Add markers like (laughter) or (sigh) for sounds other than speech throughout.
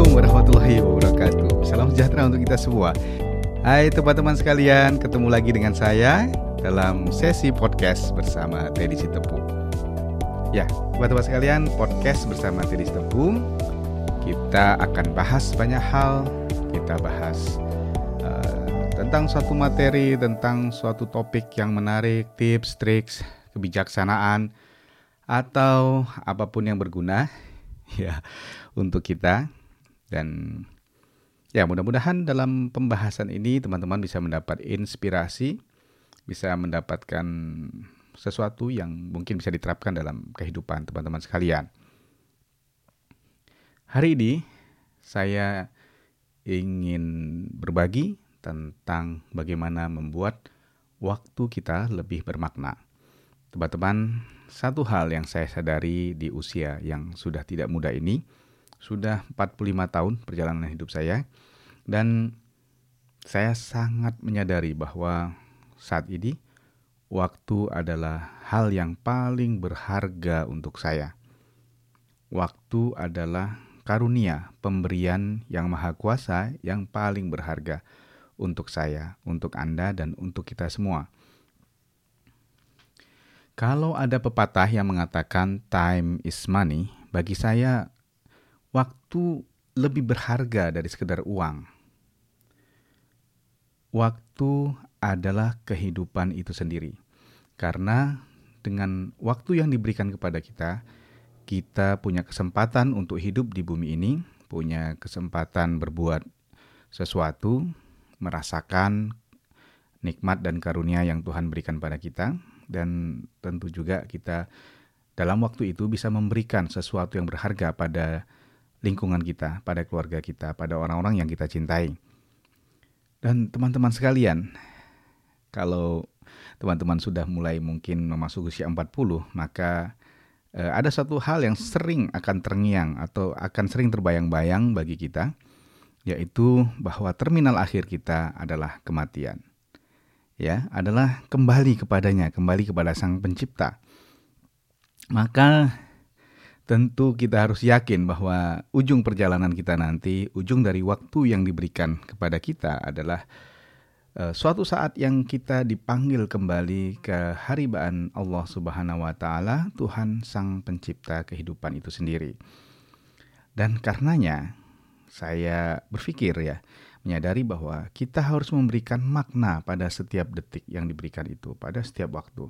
Assalamualaikum warahmatullahi wabarakatuh. Salam sejahtera untuk kita semua. Hai teman-teman sekalian, ketemu lagi dengan saya dalam sesi podcast bersama Teddy Sitepu. Ya, teman-teman sekalian, podcast bersama Teddy Sitepu. Kita akan bahas banyak hal. Kita bahas uh, tentang suatu materi, tentang suatu topik yang menarik, tips, triks, kebijaksanaan, atau apa pun yang berguna (laughs) ya untuk kita dan ya mudah-mudahan dalam pembahasan ini teman-teman bisa mendapat inspirasi, bisa mendapatkan sesuatu yang mungkin bisa diterapkan dalam kehidupan teman-teman sekalian. Hari ini saya ingin berbagi tentang bagaimana membuat waktu kita lebih bermakna. Teman-teman, satu hal yang saya sadari di usia yang sudah tidak muda ini, sudah 45 tahun perjalanan hidup saya, dan saya sangat menyadari bahwa saat ini waktu adalah hal yang paling berharga untuk saya. Waktu adalah karunia pemberian yang maha kuasa yang paling berharga untuk saya, untuk Anda, dan untuk kita semua. Kalau ada pepatah yang mengatakan time is money, bagi saya waktu lebih berharga dari sekedar uang. Waktu adalah kehidupan itu sendiri. Karena dengan waktu yang diberikan kepada kita, kita punya kesempatan untuk hidup di bumi ini, punya kesempatan berbuat sesuatu, merasakan nikmat dan karunia yang Tuhan berikan pada kita, dan tentu juga kita dalam waktu itu bisa memberikan sesuatu yang berharga pada lingkungan kita, pada keluarga kita, pada orang-orang yang kita cintai. Dan teman-teman sekalian, kalau teman-teman sudah mulai mungkin memasuki usia 40, maka eh, ada satu hal yang sering akan terngiang atau akan sering terbayang-bayang bagi kita, yaitu bahwa terminal akhir kita adalah kematian ya adalah kembali kepadanya, kembali kepada Sang Pencipta. Maka tentu kita harus yakin bahwa ujung perjalanan kita nanti, ujung dari waktu yang diberikan kepada kita adalah uh, suatu saat yang kita dipanggil kembali ke haribaan Allah Subhanahu wa taala, Tuhan Sang Pencipta kehidupan itu sendiri. Dan karenanya saya berpikir ya, menyadari bahwa kita harus memberikan makna pada setiap detik yang diberikan itu, pada setiap waktu.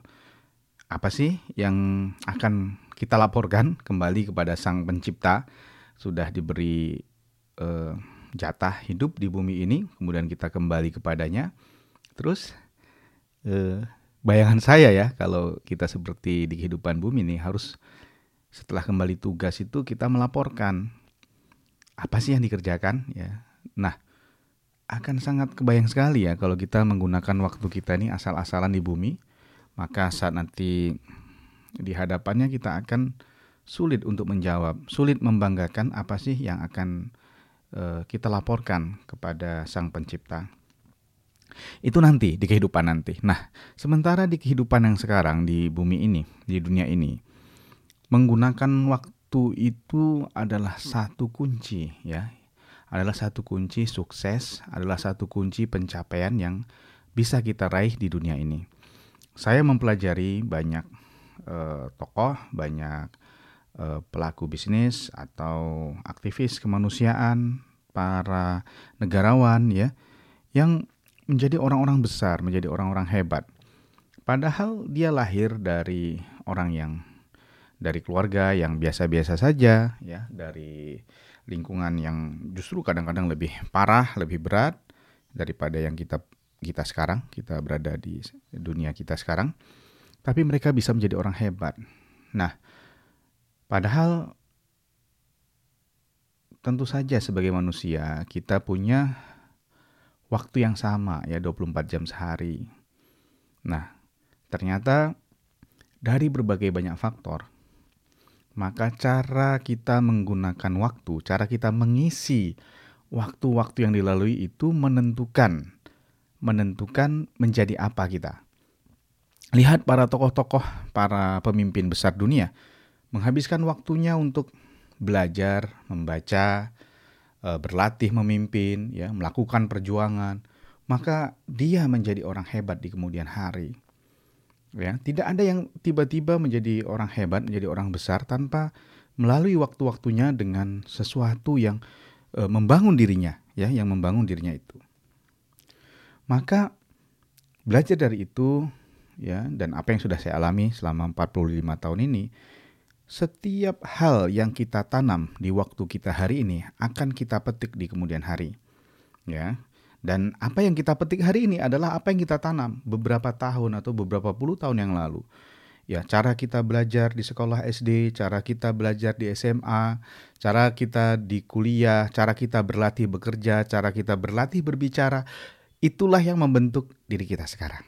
Apa sih yang akan kita laporkan kembali kepada Sang Pencipta? Sudah diberi uh, jatah hidup di bumi ini, kemudian kita kembali kepadanya. Terus uh, bayangan saya ya, kalau kita seperti di kehidupan bumi ini harus setelah kembali tugas itu kita melaporkan apa sih yang dikerjakan ya. Nah, akan sangat kebayang sekali ya kalau kita menggunakan waktu kita ini asal-asalan di bumi, maka saat nanti di hadapannya kita akan sulit untuk menjawab, sulit membanggakan apa sih yang akan uh, kita laporkan kepada Sang Pencipta. Itu nanti di kehidupan nanti. Nah, sementara di kehidupan yang sekarang di bumi ini, di dunia ini, menggunakan waktu itu adalah satu kunci ya adalah satu kunci sukses, adalah satu kunci pencapaian yang bisa kita raih di dunia ini. Saya mempelajari banyak uh, tokoh, banyak uh, pelaku bisnis atau aktivis kemanusiaan, para negarawan ya, yang menjadi orang-orang besar, menjadi orang-orang hebat. Padahal dia lahir dari orang yang dari keluarga yang biasa-biasa saja ya, dari lingkungan yang justru kadang-kadang lebih parah, lebih berat daripada yang kita kita sekarang, kita berada di dunia kita sekarang. Tapi mereka bisa menjadi orang hebat. Nah, padahal tentu saja sebagai manusia kita punya waktu yang sama ya 24 jam sehari. Nah, ternyata dari berbagai banyak faktor maka cara kita menggunakan waktu, cara kita mengisi waktu-waktu yang dilalui itu menentukan menentukan menjadi apa kita. Lihat para tokoh-tokoh, para pemimpin besar dunia menghabiskan waktunya untuk belajar, membaca, uh, berlatih memimpin, ya, melakukan perjuangan, maka dia menjadi orang hebat di kemudian hari. Ya, tidak ada yang tiba-tiba menjadi orang hebat, menjadi orang besar tanpa melalui waktu-waktunya dengan sesuatu yang uh, membangun dirinya, ya, yang membangun dirinya itu. Maka belajar dari itu ya dan apa yang sudah saya alami selama 45 tahun ini setiap hal yang kita tanam di waktu kita hari ini akan kita petik di kemudian hari. Ya. Dan apa yang kita petik hari ini adalah apa yang kita tanam beberapa tahun atau beberapa puluh tahun yang lalu. Ya, cara kita belajar di sekolah SD, cara kita belajar di SMA, cara kita di kuliah, cara kita berlatih bekerja, cara kita berlatih berbicara, itulah yang membentuk diri kita sekarang.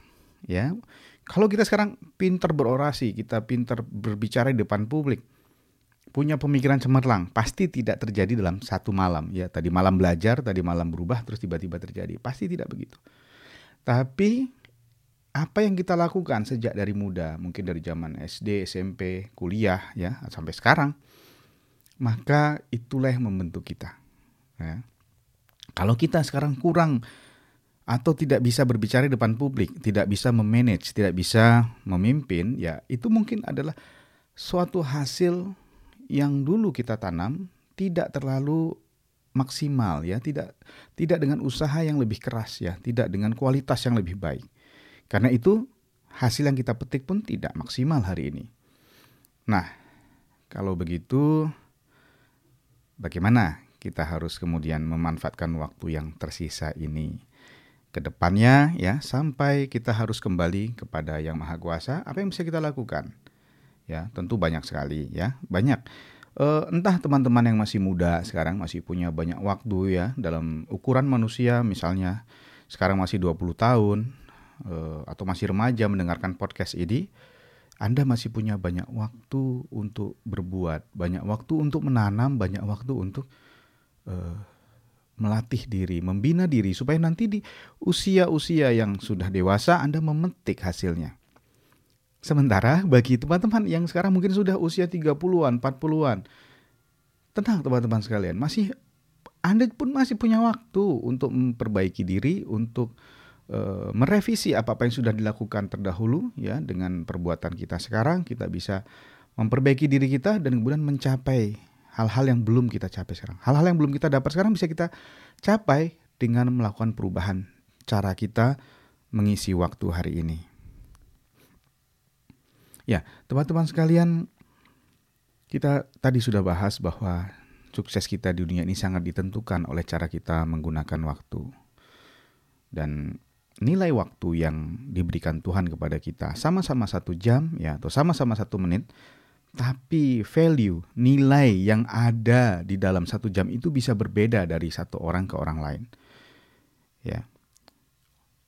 Ya, kalau kita sekarang pinter berorasi, kita pinter berbicara di depan publik, punya pemikiran cemerlang, pasti tidak terjadi dalam satu malam. Ya, tadi malam belajar, tadi malam berubah, terus tiba-tiba terjadi. Pasti tidak begitu. Tapi apa yang kita lakukan sejak dari muda, mungkin dari zaman SD, SMP, kuliah, ya sampai sekarang, maka itulah yang membentuk kita. Ya. Kalau kita sekarang kurang atau tidak bisa berbicara di depan publik, tidak bisa memanage, tidak bisa memimpin, ya itu mungkin adalah suatu hasil yang dulu kita tanam tidak terlalu maksimal ya, tidak tidak dengan usaha yang lebih keras ya, tidak dengan kualitas yang lebih baik. Karena itu hasil yang kita petik pun tidak maksimal hari ini. Nah, kalau begitu bagaimana kita harus kemudian memanfaatkan waktu yang tersisa ini? Ke depannya ya sampai kita harus kembali kepada Yang Maha Kuasa, apa yang bisa kita lakukan? Ya, tentu banyak sekali ya, banyak. Uh, entah teman-teman yang masih muda sekarang masih punya banyak waktu ya dalam ukuran manusia misalnya sekarang masih 20 tahun uh, atau masih remaja mendengarkan podcast ini, Anda masih punya banyak waktu untuk berbuat, banyak waktu untuk menanam, banyak waktu untuk uh, melatih diri, membina diri supaya nanti di usia-usia yang sudah dewasa Anda memetik hasilnya. Sementara bagi teman-teman yang sekarang mungkin sudah usia 30-an, 40-an, tenang teman-teman sekalian, masih Anda pun masih punya waktu untuk memperbaiki diri, untuk uh, merevisi apa-apa yang sudah dilakukan terdahulu ya dengan perbuatan kita sekarang kita bisa memperbaiki diri kita dan kemudian mencapai hal-hal yang belum kita capai sekarang. Hal-hal yang belum kita dapat sekarang bisa kita capai dengan melakukan perubahan cara kita mengisi waktu hari ini. Ya, teman-teman sekalian, kita tadi sudah bahas bahwa sukses kita di dunia ini sangat ditentukan oleh cara kita menggunakan waktu. Dan nilai waktu yang diberikan Tuhan kepada kita sama-sama satu jam ya atau sama-sama satu menit tapi value, nilai yang ada di dalam satu jam itu bisa berbeda dari satu orang ke orang lain. Ya,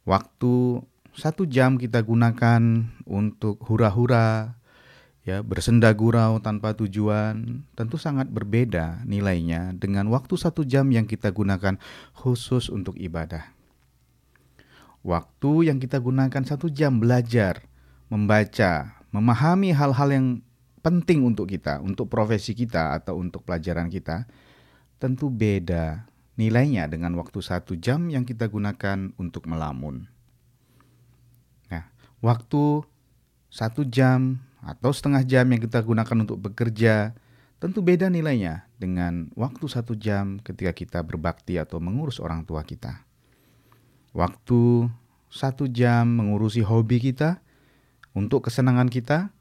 waktu satu jam kita gunakan untuk hura-hura, ya bersenda gurau tanpa tujuan, tentu sangat berbeda nilainya dengan waktu satu jam yang kita gunakan khusus untuk ibadah. Waktu yang kita gunakan satu jam belajar, membaca, memahami hal-hal yang penting untuk kita, untuk profesi kita atau untuk pelajaran kita, tentu beda nilainya dengan waktu satu jam yang kita gunakan untuk melamun. Nah, waktu satu jam atau setengah jam yang kita gunakan untuk bekerja, tentu beda nilainya dengan waktu satu jam ketika kita berbakti atau mengurus orang tua kita. Waktu satu jam mengurusi hobi kita untuk kesenangan kita,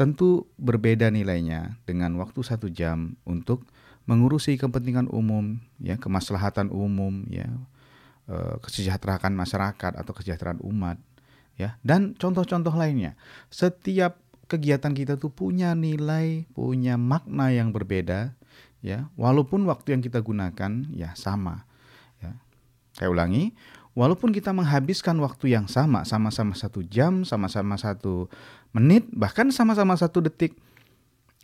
tentu berbeda nilainya dengan waktu satu jam untuk mengurusi kepentingan umum, ya kemaslahatan umum, ya eh, kesejahteraan masyarakat atau kesejahteraan umat, ya dan contoh-contoh lainnya. Setiap kegiatan kita tuh punya nilai, punya makna yang berbeda, ya walaupun waktu yang kita gunakan ya sama. Ya. Saya ulangi, walaupun kita menghabiskan waktu yang sama, sama-sama satu jam, sama-sama satu menit, bahkan sama-sama satu detik,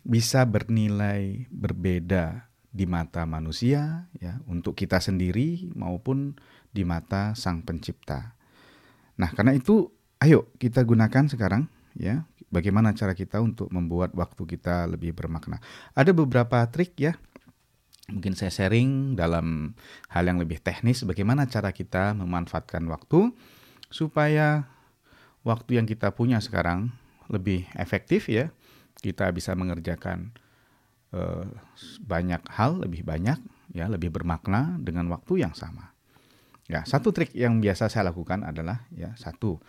bisa bernilai berbeda di mata manusia, ya, untuk kita sendiri maupun di mata Sang Pencipta. Nah, karena itu, ayo kita gunakan sekarang, ya, bagaimana cara kita untuk membuat waktu kita lebih bermakna. Ada beberapa trik, ya, Mungkin saya sharing dalam hal yang lebih teknis bagaimana cara kita memanfaatkan waktu supaya waktu yang kita punya sekarang lebih efektif ya. Kita bisa mengerjakan uh, banyak hal lebih banyak ya, lebih bermakna dengan waktu yang sama. Ya, satu trik yang biasa saya lakukan adalah ya satu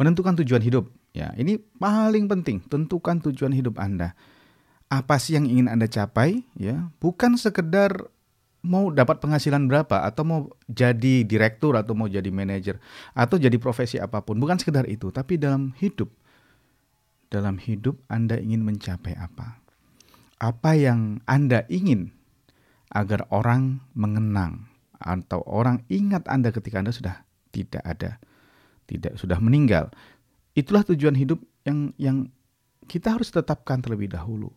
menentukan tujuan hidup. Ya, ini paling penting, tentukan tujuan hidup Anda apa sih yang ingin Anda capai ya bukan sekedar mau dapat penghasilan berapa atau mau jadi direktur atau mau jadi manajer atau jadi profesi apa pun bukan sekedar itu tapi dalam hidup dalam hidup Anda ingin mencapai apa? Apa yang Anda ingin agar orang mengenang atau orang ingat Anda ketika Anda sudah tidak ada tidak sudah meninggal? Itulah tujuan hidup yang yang kita harus tetapkan terlebih dahulu.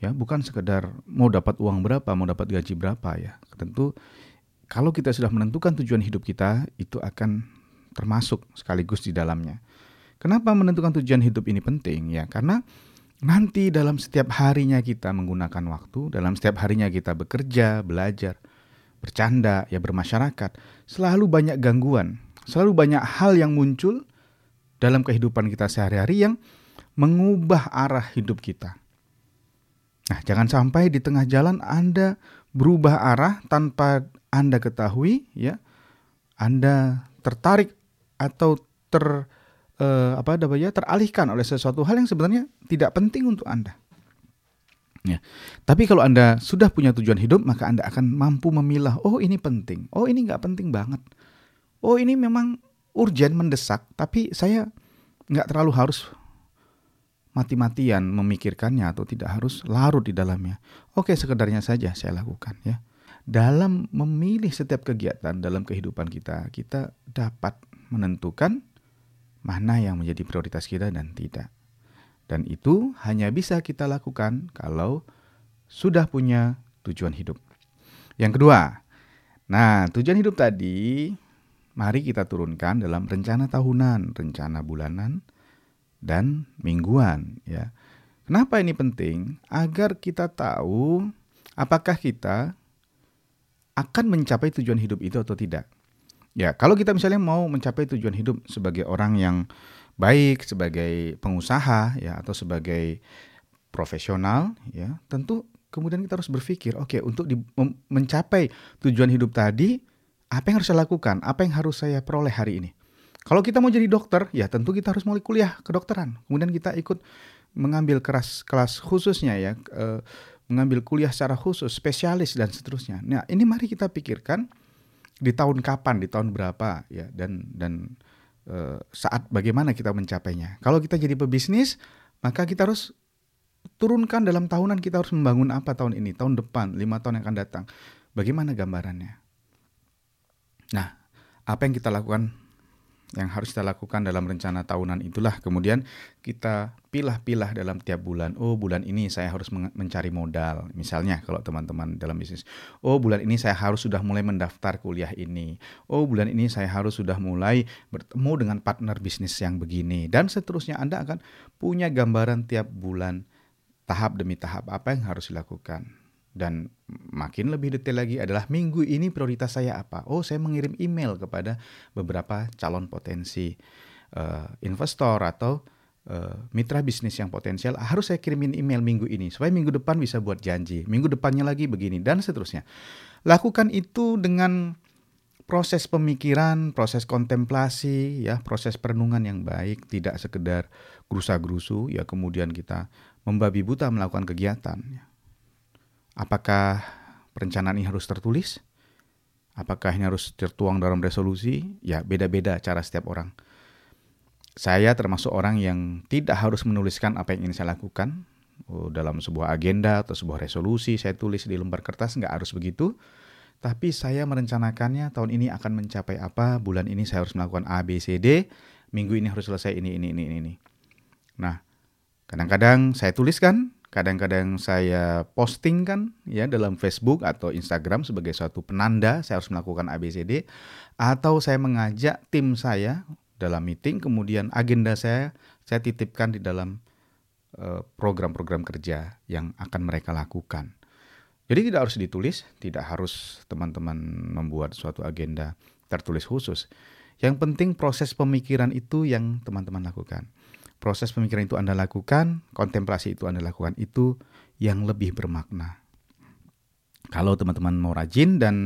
Ya bukan sekedar mau dapat uang berapa mau dapat gaji berapa ya. Tentu kalau kita sudah menentukan tujuan hidup kita itu akan termasuk sekaligus di dalamnya kenapa menentukan tujuan hidup ini penting ya karena nanti dalam setiap harinya kita menggunakan waktu dalam setiap harinya kita bekerja belajar bercanda ya bermasyarakat selalu banyak gangguan selalu banyak hal yang muncul dalam kehidupan kita sehari-hari yang mengubah arah hidup kita Nah, jangan sampai di tengah jalan Anda berubah arah tanpa Anda ketahui ya. Anda tertarik atau ter eh, apa namanya teralihkan oleh sesuatu hal yang sebenarnya tidak penting untuk Anda. Ya. Tapi kalau Anda sudah punya tujuan hidup, maka Anda akan mampu memilah, oh ini penting, oh ini nggak penting banget. Oh ini memang urgent, mendesak, tapi saya nggak terlalu harus mati-matian memikirkannya atau tidak harus larut di dalamnya. Oke, sekedarnya saja saya lakukan ya. Dalam memilih setiap kegiatan dalam kehidupan kita, kita dapat menentukan mana yang menjadi prioritas kita dan tidak. Dan itu hanya bisa kita lakukan kalau sudah punya tujuan hidup. Yang kedua, nah tujuan hidup tadi mari kita turunkan dalam rencana tahunan, rencana bulanan, dan mingguan ya. Kenapa ini penting? Agar kita tahu apakah kita akan mencapai tujuan hidup itu atau tidak. Ya, kalau kita misalnya mau mencapai tujuan hidup sebagai orang yang baik, sebagai pengusaha ya atau sebagai profesional ya, tentu kemudian kita harus berpikir, oke, okay, untuk di, mencapai tujuan hidup tadi, apa yang harus saya lakukan? Apa yang harus saya peroleh hari ini? Kalau kita mau jadi dokter, ya tentu kita harus mulai kuliah kedokteran. Kemudian kita ikut mengambil kelas kelas khususnya ya, e, mengambil kuliah secara khusus, spesialis dan seterusnya. Nah, ini mari kita pikirkan di tahun kapan, di tahun berapa ya dan dan e, saat bagaimana kita mencapainya. Kalau kita jadi pebisnis, maka kita harus turunkan dalam tahunan kita harus membangun apa tahun ini, tahun depan, lima tahun yang akan datang. Bagaimana gambarannya? Nah, apa yang kita lakukan yang harus kita lakukan dalam rencana tahunan itulah kemudian kita pilah-pilah dalam tiap bulan. Oh, bulan ini saya harus mencari modal. Misalnya kalau teman-teman dalam bisnis, oh bulan ini saya harus sudah mulai mendaftar kuliah ini. Oh, bulan ini saya harus sudah mulai bertemu dengan partner bisnis yang begini dan seterusnya. Anda akan punya gambaran tiap bulan tahap demi tahap apa yang harus dilakukan. Dan makin lebih detail lagi adalah minggu ini prioritas saya apa? Oh, saya mengirim email kepada beberapa calon potensi uh, investor atau uh, mitra bisnis yang potensial. Harus saya kirimin email minggu ini supaya minggu depan bisa buat janji. Minggu depannya lagi begini dan seterusnya. Lakukan itu dengan proses pemikiran, proses kontemplasi, ya, proses perenungan yang baik, tidak sekedar gerusa-gerusu, ya kemudian kita membabi buta melakukan kegiatan. Ya. Apakah perencanaan ini harus tertulis? Apakah ini harus tertuang dalam resolusi? Ya, beda-beda cara setiap orang. Saya termasuk orang yang tidak harus menuliskan apa yang ingin saya lakukan oh, dalam sebuah agenda atau sebuah resolusi. Saya tulis di lembar kertas, nggak harus begitu. Tapi saya merencanakannya tahun ini akan mencapai apa, bulan ini saya harus melakukan A, B, C, D, minggu ini harus selesai ini, ini, ini, ini. Nah, kadang-kadang saya tuliskan, kadang-kadang saya posting kan ya dalam Facebook atau Instagram sebagai suatu penanda saya harus melakukan ABCD atau saya mengajak tim saya dalam meeting kemudian agenda saya saya titipkan di dalam eh, program-program kerja yang akan mereka lakukan. Jadi tidak harus ditulis, tidak harus teman-teman membuat suatu agenda tertulis khusus. Yang penting proses pemikiran itu yang teman-teman lakukan. Proses pemikiran itu Anda lakukan, kontemplasi itu Anda lakukan, itu yang lebih bermakna. Kalau teman-teman mau rajin dan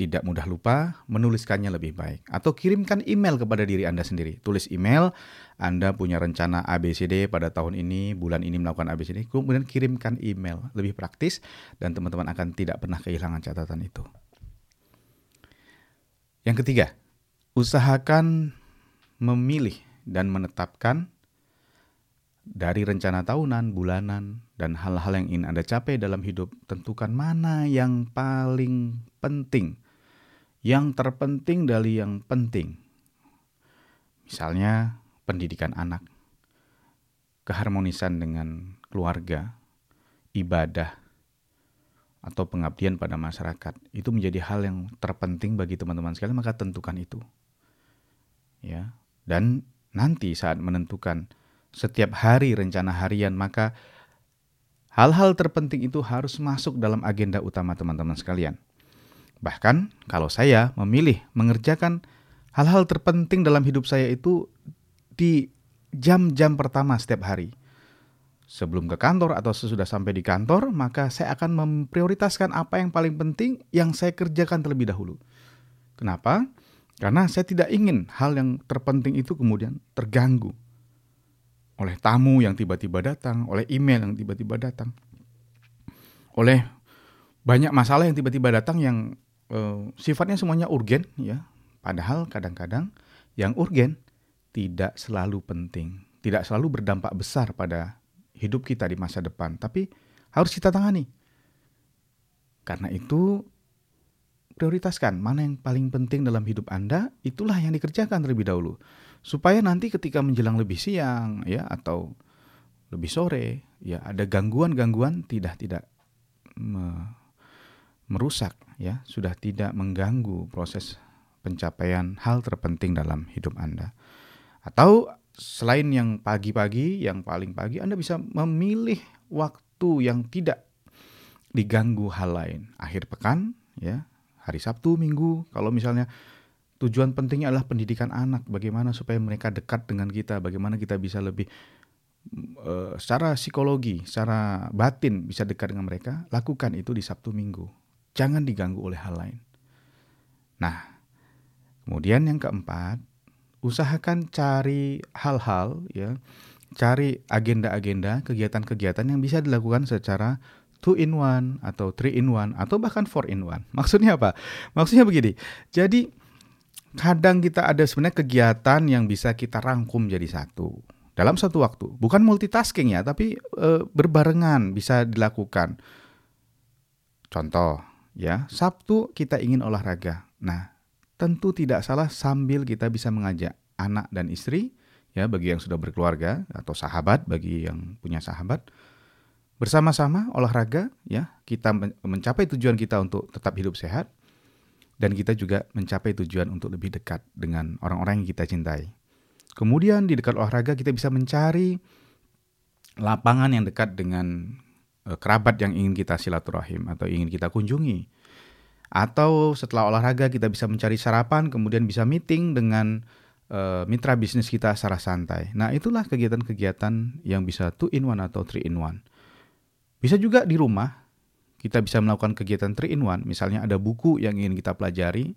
tidak mudah lupa, menuliskannya lebih baik. Atau kirimkan email kepada diri Anda sendiri. Tulis email, Anda punya rencana ABCD pada tahun ini, bulan ini melakukan ABCD, kemudian kirimkan email. Lebih praktis dan teman-teman akan tidak pernah kehilangan catatan itu. Yang ketiga, usahakan memilih dan menetapkan dari rencana tahunan, bulanan, dan hal-hal yang ingin Anda capai dalam hidup, tentukan mana yang paling penting yang terpenting dari yang penting. Misalnya pendidikan anak, keharmonisan dengan keluarga, ibadah, atau pengabdian pada masyarakat. Itu menjadi hal yang terpenting bagi teman-teman sekalian, maka tentukan itu. Ya. Dan nanti saat menentukan setiap hari rencana harian, maka hal-hal terpenting itu harus masuk dalam agenda utama teman-teman sekalian. Bahkan kalau saya memilih mengerjakan hal-hal terpenting dalam hidup saya itu di jam-jam pertama setiap hari. Sebelum ke kantor atau sesudah sampai di kantor, maka saya akan memprioritaskan apa yang paling penting yang saya kerjakan terlebih dahulu. Kenapa? Karena saya tidak ingin hal yang terpenting itu kemudian terganggu oleh tamu yang tiba-tiba datang, oleh email yang tiba-tiba datang, oleh banyak masalah yang tiba-tiba datang yang uh, sifatnya semuanya urgen ya. Padahal kadang-kadang yang urgen tidak selalu penting, tidak selalu berdampak besar pada hidup kita di masa depan, tapi harus kita tangani. Karena itu prioritaskan mana yang paling penting dalam hidup Anda, itulah yang dikerjakan terlebih dahulu. Supaya nanti ketika menjelang lebih siang ya atau lebih sore, ya ada gangguan-gangguan tidak tidak merusak ya, sudah tidak mengganggu proses pencapaian hal terpenting dalam hidup Anda. Atau selain yang pagi-pagi, yang paling pagi Anda bisa memilih waktu yang tidak diganggu hal lain. Akhir pekan ya, hari Sabtu, Minggu, kalau misalnya tujuan pentingnya adalah pendidikan anak, bagaimana supaya mereka dekat dengan kita, bagaimana kita bisa lebih uh, secara psikologi, secara batin bisa dekat dengan mereka, lakukan itu di Sabtu Minggu. Jangan diganggu oleh hal lain. Nah, kemudian yang keempat, usahakan cari hal-hal ya, cari agenda-agenda, kegiatan-kegiatan yang bisa dilakukan secara two in one atau three in one atau bahkan four in one. (laughs) Maksudnya apa? Maksudnya begini. Jadi kadang kita ada sebenarnya kegiatan yang bisa kita rangkum jadi satu dalam satu waktu. Bukan multitasking ya, tapi e, berbarengan bisa dilakukan. Contoh, ya Sabtu kita ingin olahraga. Nah, tentu tidak salah sambil kita bisa mengajak anak dan istri ya bagi yang sudah berkeluarga atau sahabat bagi yang punya sahabat bersama-sama olahraga ya kita mencapai tujuan kita untuk tetap hidup sehat dan kita juga mencapai tujuan untuk lebih dekat dengan orang-orang yang kita cintai. Kemudian di dekat olahraga kita bisa mencari lapangan yang dekat dengan Eh, kerabat yang ingin kita silaturahim atau ingin kita kunjungi. Atau setelah olahraga kita bisa mencari sarapan, kemudian bisa meeting dengan uh, mitra bisnis kita secara santai. Nah itulah kegiatan-kegiatan yang bisa two in one atau three in one. Bisa juga di rumah, kita bisa melakukan kegiatan three in one. Misalnya ada buku yang ingin kita pelajari.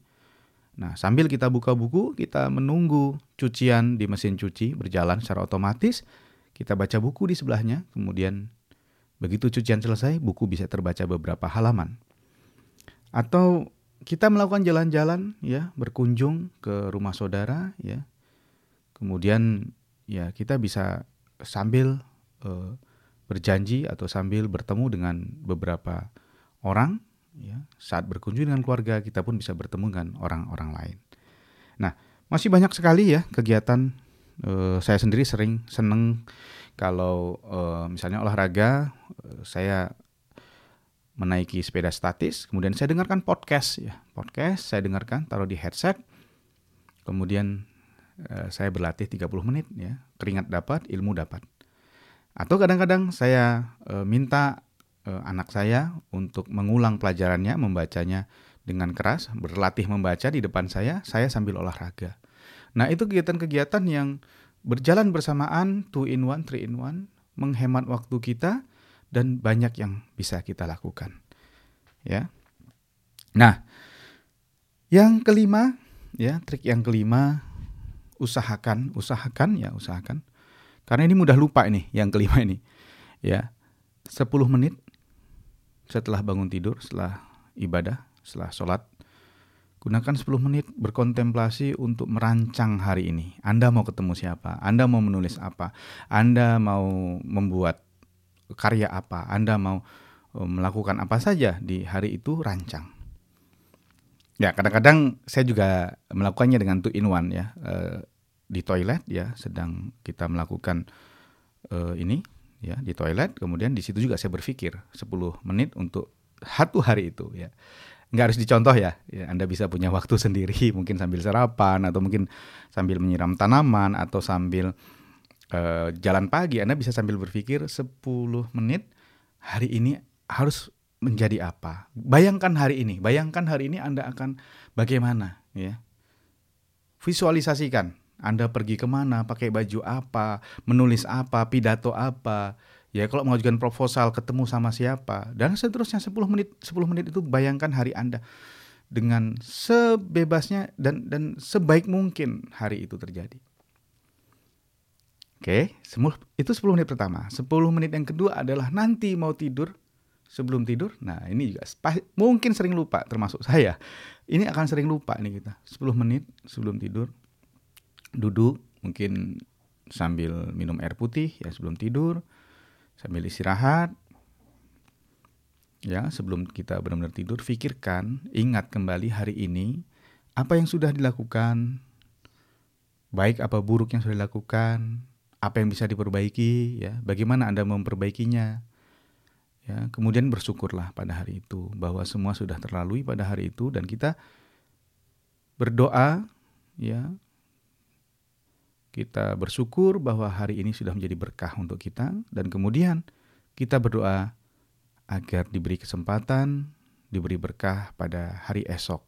Nah sambil kita buka buku, kita menunggu cucian di mesin cuci berjalan secara otomatis. Kita baca buku di sebelahnya, kemudian Begitu cucian selesai, buku bisa terbaca beberapa halaman. Atau kita melakukan jalan-jalan ya, berkunjung ke rumah saudara ya. Kemudian ya kita bisa sambil uh, berjanji atau sambil bertemu dengan beberapa orang ya. Saat berkunjung dengan keluarga kita pun bisa bertemu dengan orang-orang lain. Nah, masih banyak sekali ya kegiatan uh, saya sendiri sering seneng kalau uh, misalnya olahraga, uh, saya menaiki sepeda statis, kemudian saya dengarkan podcast ya, podcast saya dengarkan taruh di headset, kemudian saya berlatih 30 menit ya, keringat dapat, ilmu dapat. Atau kadang-kadang saya uh, minta uh, anak saya untuk mengulang pelajarannya, membacanya dengan keras, berlatih membaca di depan saya, saya sambil olahraga. Nah, itu kegiatan-kegiatan yang berjalan bersamaan, two in one, three in one, menghemat waktu kita dan banyak yang bisa kita lakukan. Ya. Nah, yang kelima, ya, trik yang kelima, usahakan, usahakan ya, usahakan. Karena ini mudah lupa ini, yang kelima ini. Ya. 10 menit setelah bangun tidur, setelah ibadah, setelah sholat, gunakan 10 menit berkontemplasi untuk merancang hari ini. Anda mau ketemu siapa? Anda mau menulis apa? Anda mau membuat karya apa? Anda mau eh, melakukan apa saja di hari itu rancang. Ya, kadang-kadang saya juga melakukannya dengan two in one ya. E, di toilet ya, sedang kita melakukan e, ini ya di toilet, kemudian di situ juga saya berpikir 10 menit untuk satu hari itu ya nggak harus dicontoh ya. ya. Anda bisa punya waktu (laughs) sendiri, mungkin sambil sarapan atau mungkin sambil menyiram tanaman atau sambil uh, jalan pagi. Anda bisa sambil berpikir 10 menit hari ini harus menjadi apa. Bayangkan hari ini, bayangkan hari ini Anda akan bagaimana ya. Visualisasikan Anda pergi ke mana, pakai baju apa, menulis apa, pidato apa, Ya kalau mengajukan proposal ketemu sama siapa dan seterusnya 10 menit 10 menit itu bayangkan hari Anda dengan sebebasnya dan dan sebaik mungkin hari itu terjadi. Oke, itu 10 menit pertama. 10 menit yang kedua adalah nanti mau tidur sebelum tidur. Nah, ini juga mungkin sering lupa termasuk saya. Ini akan sering lupa nih kita. 10 menit sebelum tidur duduk mungkin sambil minum air putih ya sebelum tidur sambil istirahat. Ya sebelum kita benar-benar tidur pikirkan ingat kembali hari ini apa yang sudah dilakukan baik apa buruk yang sudah dilakukan apa yang bisa diperbaiki ya bagaimana anda memperbaikinya. Ya kemudian bersyukurlah pada hari itu bahwa semua sudah terlalui pada hari itu dan kita berdoa ya kita bersyukur bahwa hari ini sudah menjadi berkah untuk kita dan kemudian kita berdoa agar diberi kesempatan, diberi berkah pada hari esok.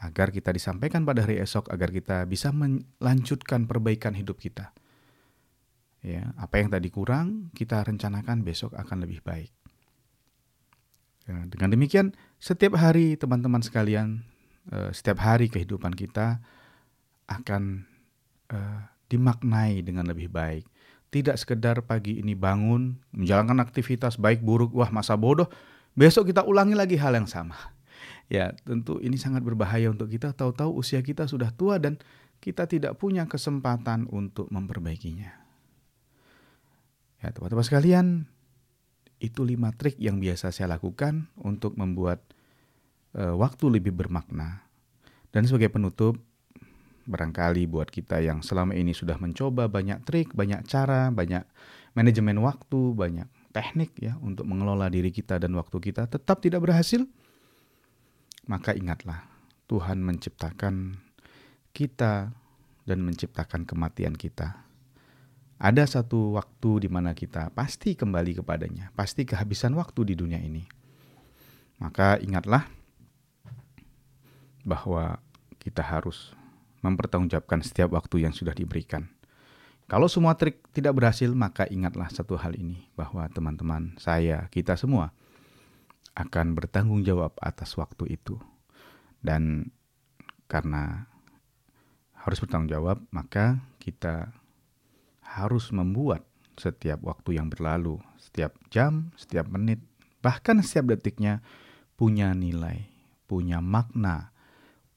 Agar kita disampaikan pada hari esok agar kita bisa melanjutkan perbaikan hidup kita. Ya, apa yang tadi kurang kita rencanakan besok akan lebih baik. Ya, dengan demikian, setiap hari teman-teman sekalian, eh, setiap hari kehidupan kita akan uh, dimaknai dengan lebih baik. Tidak sekedar pagi ini bangun, menjalankan aktivitas baik buruk, wah masa bodoh, besok kita ulangi lagi hal yang sama. (laughs) Ya, tentu ini sangat berbahaya untuk kita. Tahu-tahu usia kita sudah tua dan kita tidak punya kesempatan untuk memperbaikinya. Ya, teman-teman sekalian, itu lima trik yang biasa saya lakukan untuk membuat uh, waktu lebih bermakna. Dan sebagai penutup, barangkali buat kita yang selama ini sudah mencoba banyak trik, banyak cara, banyak manajemen waktu, banyak teknik ya untuk mengelola diri kita dan waktu kita tetap tidak berhasil, maka ingatlah Tuhan menciptakan kita dan menciptakan kematian kita. Ada satu waktu di mana kita pasti kembali kepadanya, pasti kehabisan waktu di dunia ini. Maka ingatlah bahwa kita harus mempertanggungjawabkan setiap waktu yang sudah diberikan. Kalau semua trik tidak berhasil, maka ingatlah satu hal ini, bahwa teman-teman, saya, kita semua akan bertanggung jawab atas waktu itu. Dan karena harus bertanggung jawab, maka kita harus membuat setiap waktu yang berlalu, setiap jam, setiap menit, bahkan setiap detiknya punya nilai, punya makna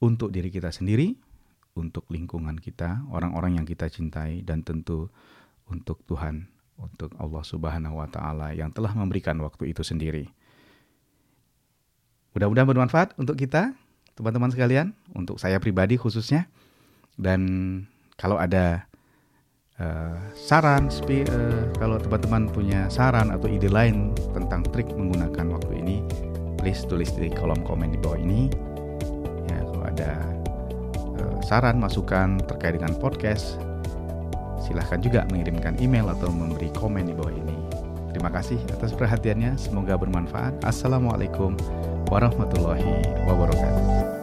untuk diri kita sendiri, untuk lingkungan kita, orang-orang yang kita cintai dan tentu untuk Tuhan, untuk Allah Subhanahu wa taala yang telah memberikan waktu itu sendiri. Mudah-mudahan bermanfaat untuk kita, teman-teman sekalian, untuk saya pribadi khususnya. Dan kalau ada uh, saran, spi, uh, kalau teman-teman punya saran atau ide lain tentang trik menggunakan waktu ini, please tulis di kolom komen di bawah ini. Ya, kalau ada saran, masukan terkait dengan podcast, silahkan juga mengirimkan email atau memberi komen di bawah ini. Terima kasih atas perhatiannya. Semoga bermanfaat. Assalamualaikum warahmatullahi wabarakatuh.